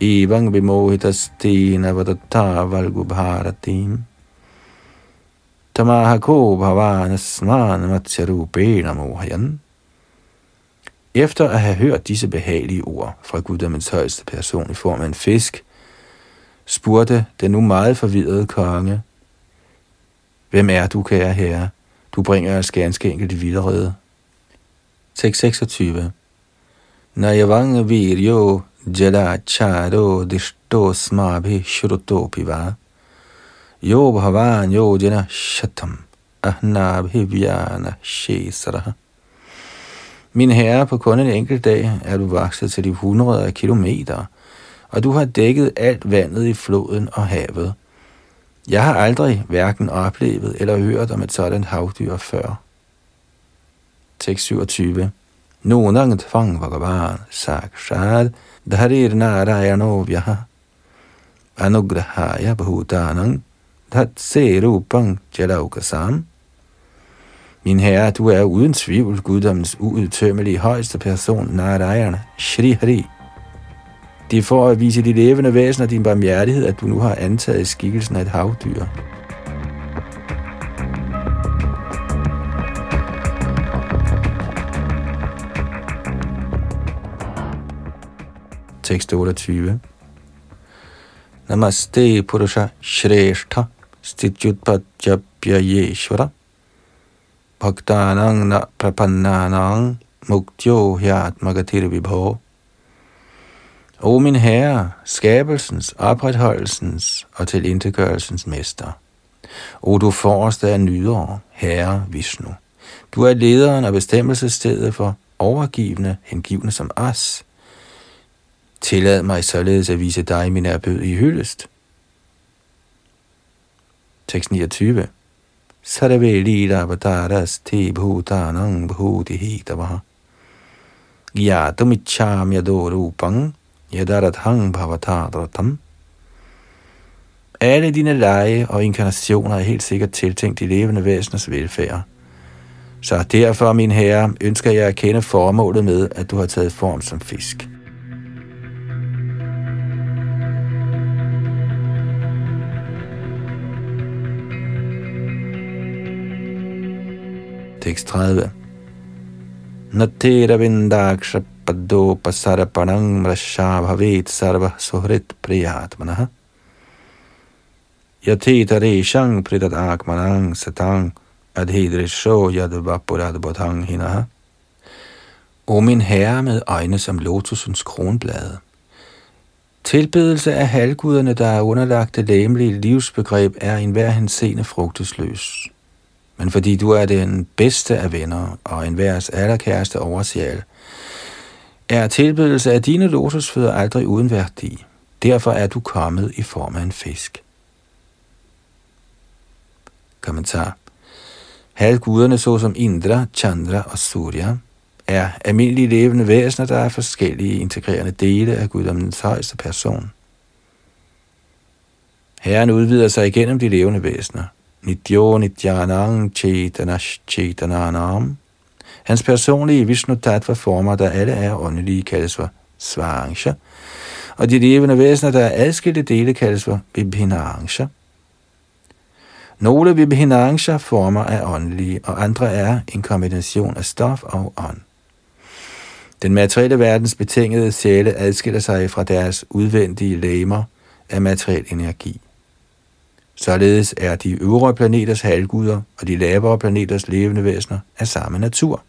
Evang vimohitastina vadatta ko Tamahako bhavanasman matsarupena mohayan. Efter at have hørt disse behagelige ord fra guddommens højeste person i form af en fisk, spurgte den nu meget forvirrede konge, Hvem er du, kære herre? Du bringer os ganske enkelt i vildrede. Tekst 26 Nayavang virjo jada charo dishto dishtosmabhi shrutopi piva. yo bhavan yo jana shatam ahnabhivyana shesara. Min herre, på kun en enkelt dag er du vokset til de hundrede af kilometer, og du har dækket alt vandet i floden og havet. Jeg har aldrig hverken oplevet eller hørt om et sådan havdyr før. Tekst 27 Nonang tvang Bhagavan Sakshad Dharir Narayanovyaha Anugrahaya Bhutanang Dhatse Rupang Jalaukasam Min herre, du er uden tvivl guddommens uudtømmelige højeste person, Narayana, Shri Hari. Det er for at vise de levende væsener din barmhjertighed, at du nu har antaget skikkelsen af et havdyr. Tekst 28 Namaste Purusha Shrestha Stitjutpajapya Yeshvara Bhaktanang na prapannanang muktyo hyat magatir vibho. O min herre, skabelsens, opretholdelsens og tilintetgørelsens mester. O du forreste af nyder, herre Vishnu. Du er lederen og bestemmelsesstedet for overgivende, hengivne som os. Tillad mig således at vise dig min erbød i hyldest. Tekst 29 sarve lila avataras te bhutanang bhutihitavaha. Yatum icham yadorupang yadarathang bhavatadratam. Alle dine lege og inkarnationer er helt sikkert tiltænkt de levende væseners velfærd. Så derfor, min herre, ønsker jeg at kende formålet med, at du har taget form som fisk. Tekst 30. Natera vindaksha padopa sarapanang rasha bhavet sarva suhrit priyatmanaha. Yatita rishang pridat akmanang satang adhidrisho yadvapurad bodhang hinaha. O min herre med øjne som lotusens kronblade. Tilbedelse af halvguderne, der er underlagt det læmelige livsbegreb, er i enhver henseende frugtesløs men fordi du er den bedste af venner og en værs allerkæreste oversjæl, er tilbedelse af dine lotusfødder aldrig uden værdi. Derfor er du kommet i form af en fisk. Kommentar. Halvguderne såsom Indra, Chandra og Surya er almindelige levende væsener, der er forskellige integrerende dele af guddommens højeste person. Herren udvider sig igennem de levende væsener – Nityo Nityanang Chaitanash Chetananam. Hans personlige Vishnu Tattva former, der alle er åndelige, kaldes for Svarangsha, og de levende væsener, der er adskilte dele, kaldes for Vibhinangsha. Nogle Vibhinangsha former er åndelige, og andre er en kombination af stof og ånd. Den materielle verdens betingede sjæle adskiller sig fra deres udvendige læmer af materiel energi. Således er de øvre planeters halvguder og de lavere planeters levende væsener af samme natur.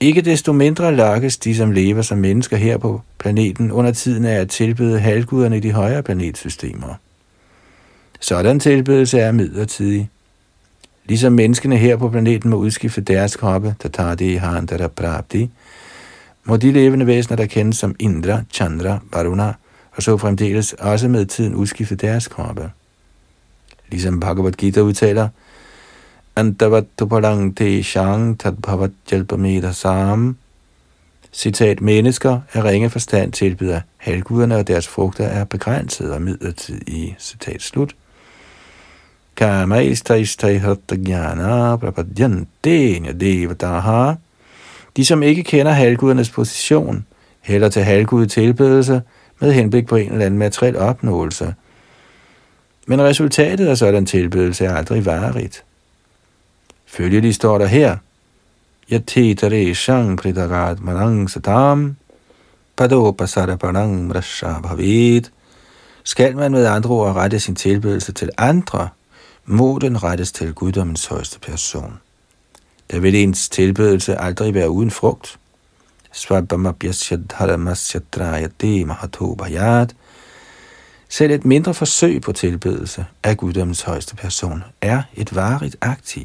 Ikke desto mindre lakkes de, som lever som mennesker her på planeten, under tiden af at tilbede halvguderne i de højere planetsystemer. Sådan tilbedelse er midlertidig. Ligesom menneskene her på planeten må udskifte deres kroppe, tatadi handara prabdi, må de levende væsener, der kendes som Indra, Chandra, Varuna, og så fremdeles også med tiden udskifte deres kroppe. Ligesom Bhagavad Gita udtaler, Antavattupalang te shang tat bhavat hjælpameda sam. Citat, mennesker er ringe forstand tilbyder halvguderne, og deres frugter er begrænset og midlertidige. Citat slut. Kama istaistai hattagyana prapadyante nyadevataha. De, som ikke kender halvgudernes position, heller til halvgud tilbedelse, med henblik på en eller anden materiel opnåelse. Men resultatet af sådan tilbedelse er aldrig varigt. Følgelig står der her, Yatetare shang pridagat manang satam, padopasara parang mrasha. Skal man med andre ord rette sin tilbedelse til andre, må den rettes til guddommens højeste person. Der vil ens tilbedelse aldrig være uden frugt. Svabhamabhyasyadharamasyadrayate mahatobhayat. Selv et mindre forsøg på tilbedelse af guddommens højeste person er et varigt aktiv.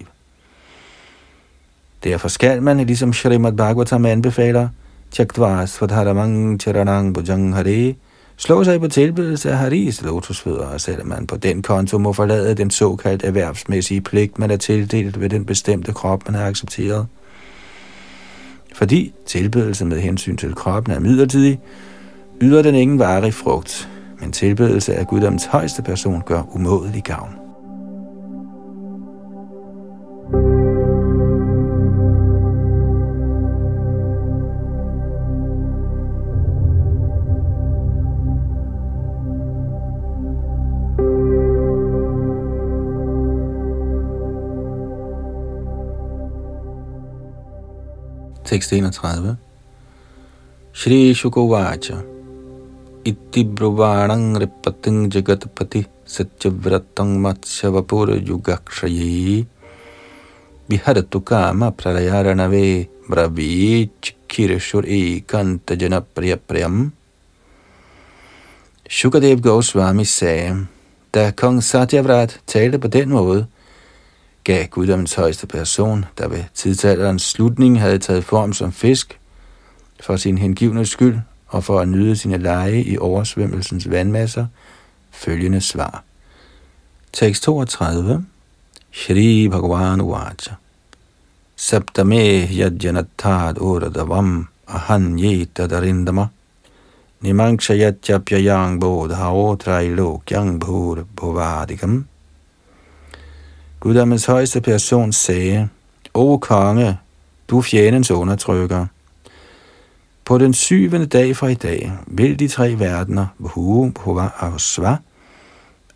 Derfor skal man, ligesom Srimad Bhagavatam anbefaler, Tyaktva svadharamang charanang bhujang hare, slå sig på tilbedelse af Haris lotusfødder, selvom man på den konto må forlade den såkaldt erhvervsmæssige pligt, man er tildelt ved den bestemte krop, man har accepteret. Fordi tilbedelse med hensyn til kroppen er midlertidig, yder den ingen varig frugt, men tilbedelse af Guddoms højeste person gør umådelig gavn. Tekst 31. Shri Shukovacha Itti Bruvanang Ripating Jagatpati Satyavratang Matsyavapur Yugakshayi Viharatu Kama Pralayaranave Bravich Kirishur Ekanta Janapriya Priyam Shukadev Goswami sagde, da kong Satyavrat talte på den måde, gav guddommens højeste person, der ved tidsalderens slutning havde taget form som fisk, for sin hengivne skyld og for at nyde sine leje i oversvømmelsens vandmasser, følgende svar. Tekst 32. Shri Bhagavan Uvacha Saptame yajjanatad uradavam ahan yetadarindama Nimangshayatjapyayang bodhao trailokyang bhur bhovadikam Guddommens højeste person sagde, O konge, du fjendens undertrykker. På den syvende dag fra i dag vil de tre verdener, Bhu, Bhuva og Sva,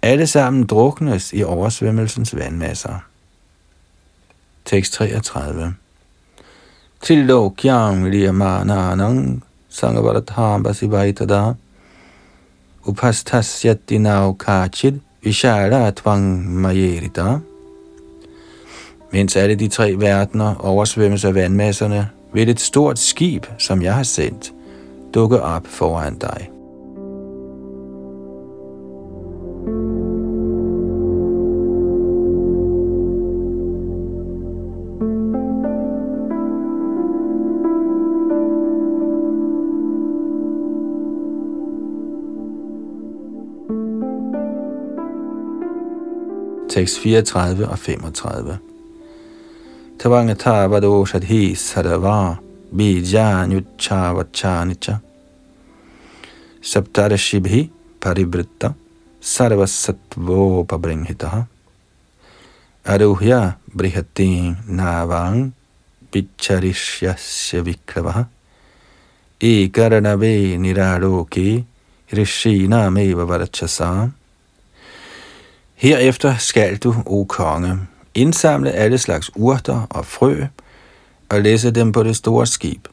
alle sammen druknes i oversvømmelsens vandmasser. Tekst 33 Til lokyang liyamananang sangavarathabasivaitada upastasyati kachid vishara tvang Mayerita mens alle de tre verdener oversvømmes af vandmasserne, vil et stort skib, som jeg har sendt, dukke op foran dig. Tekst 34 og 35 त्वङ्थवदोषधि सर्वा बीजान्युच्छावच्छानि च सप्तर्षिभिः परिवृत्त सर्वसत्त्वोपबृंहितः अरुह्य बृहतीं नावां पिच्छरिष्यस्य विक्रमः ईकर्णवे निरालोके ऋषीणामेव वर्चसा Herefter skal du, o konge, indsamle alle slags urter og frø og læse dem på det store skib.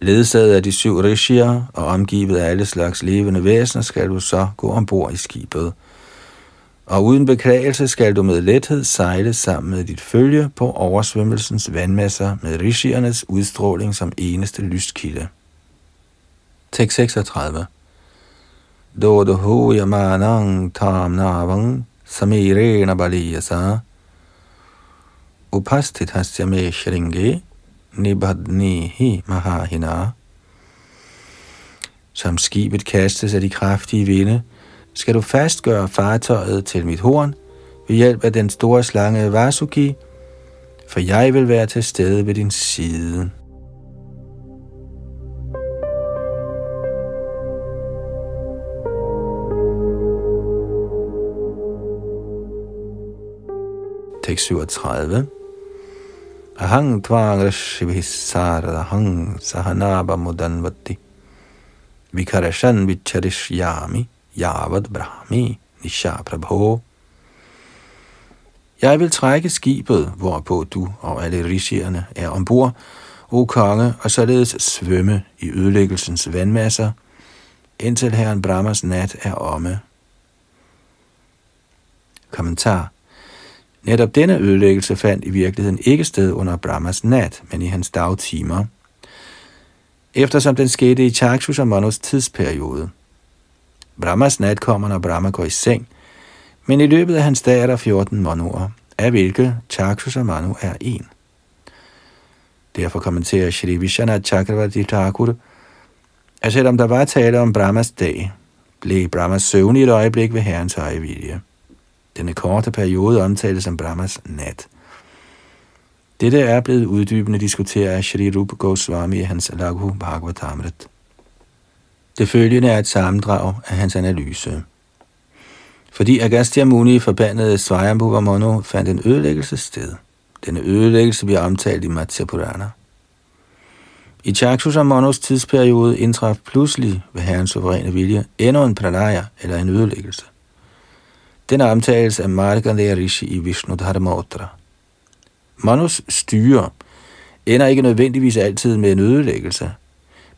Ledsaget af de syv rishier og omgivet af alle slags levende væsener skal du så gå ombord i skibet. Og uden beklagelse skal du med lethed sejle sammen med dit følge på oversvømmelsens vandmasser med rishiernes udstråling som eneste lyskilde. Tekst 36 Dodo yamanang tam navang samirena baliyasa upasthitasya me shringe nibhadnihi mahahina. Som skibet kastes af de kraftige vinde, skal du fastgøre fartøjet til mit horn ved hjælp af den store slange Vasuki, for jeg vil være til stede ved din side. Tekst 37 Ahang tvangashivhissaradahang sahanaba mudanvati vikarashan vicharishyami yavad brahmi nisha prabho. Jeg vil trække skibet, hvorpå du og alle rishierne er ombord, o konge, og således svømme i ødelæggelsens vandmasser, indtil herren Brahmas nat er omme. Kommentar Netop denne ødelæggelse fandt i virkeligheden ikke sted under Brahmas nat, men i hans dagtimer, eftersom den skete i Chakshus og Manos tidsperiode. Brahmas nat kommer, når Brahma går i seng, men i løbet af hans dag er der 14 manuer, af hvilke Chakshus og Manu er en. Derfor kommenterer Shri Vishwanath Chakravarti Thakur, at selvom der var tale om Brahmas dag, blev Brahmas søvn i et øjeblik ved herrens høje vilje. Denne korte periode omtales som Brahmas nat. Dette er blevet uddybende diskuteret af Shri Rupa Goswami i hans Laghu Bhagavatamrit. Det følgende er et sammendrag af hans analyse. Fordi Agastya Muni forbandede Svajambhuva Mono fandt en ødelæggelse sted. Denne ødelæggelse bliver omtalt i Matsya Purana. I Chakshusa Monos tidsperiode indtraf pludselig ved herrens suveræne vilje endnu en pralaya eller en ødelæggelse – den omtales af Markandeya Rishi i Vishnu Dharmotra. Manus styre ender ikke nødvendigvis altid med en ødelæggelse.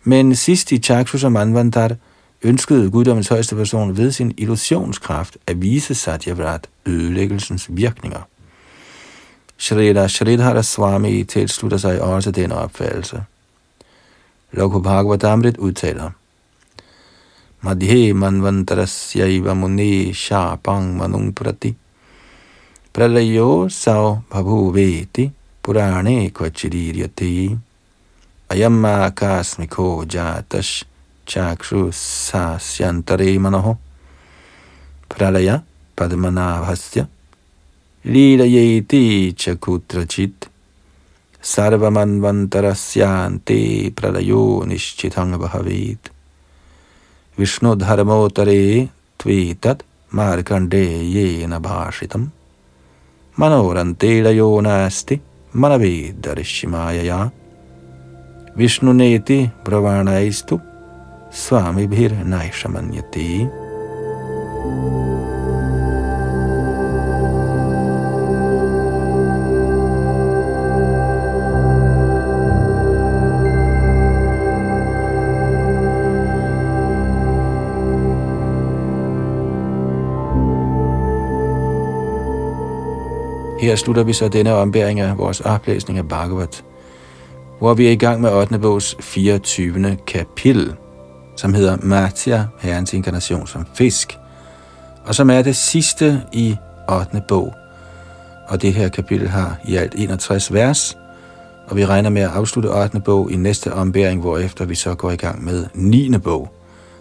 Men sidst i Chakshus og Manvandar ønskede guddommens højeste person ved sin illusionskraft at vise Satyavrat ødelæggelsens virkninger. Shrita Shridhara Swami tilslutter sig også denne opfattelse. Lokho Bhagavatamrit udtaler, Madhye manvantarasya muni shapang manung prati pralayo sav veti purane kvachiriryate ayamma kasmiko jatash chakshu sasyantare manoho pralaya padmanabhasya लीलयेति च कुत्रचित् सर्वमन्वन्तरस्यान्ते प्रलयो निश्चितं भवेत् വിഷ്ണുധർമ്മോത്തരേ ത്വേതത് മാർക്കണ്ഡേയേന ഭാഷിതം മനോരന്തേടയോ നാസ്തി മനവേദർശിമായ വിഷ്ണുനേതി ബ്രവാണൈസ്തു സ്വാമിഭിർനൈഷമന്യത്തെ Her slutter vi så denne ombæring af vores oplæsning af Bhagavat, hvor vi er i gang med 8. bogs 24. kapitel, som hedder Matya, herrens inkarnation som fisk, og som er det sidste i 8. bog. Og det her kapitel har i alt 61 vers, og vi regner med at afslutte 8. bog i næste ombæring, hvorefter vi så går i gang med 9. bog,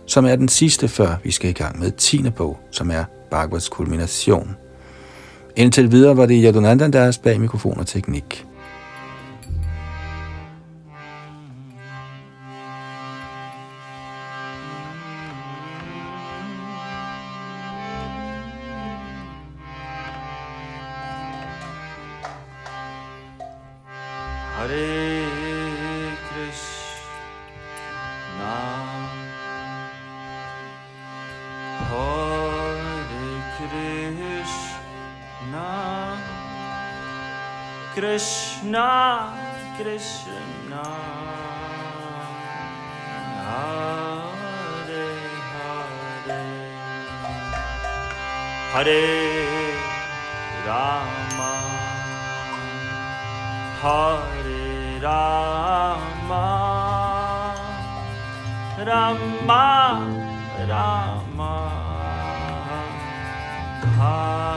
som er den sidste, før vi skal i gang med 10. bog, som er Bhagavats kulmination. Indtil videre var det Yadunandan, deres bag mikrofon og teknik. Hare Krishna Hare Krishna Krishna Krishna. Hare Hare. Hare Rama. Hare Rama. Rama Rama. Hare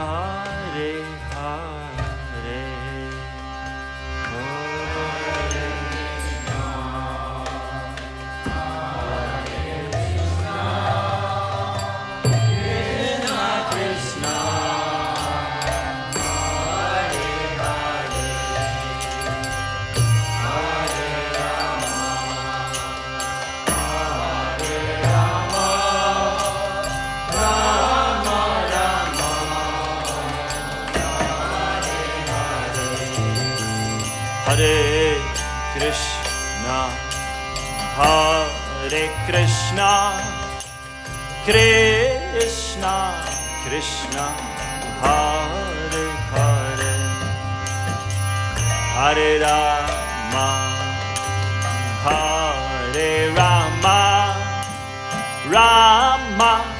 Krishna Krishna Hare Hare. Hare Rama Hare Rama Rama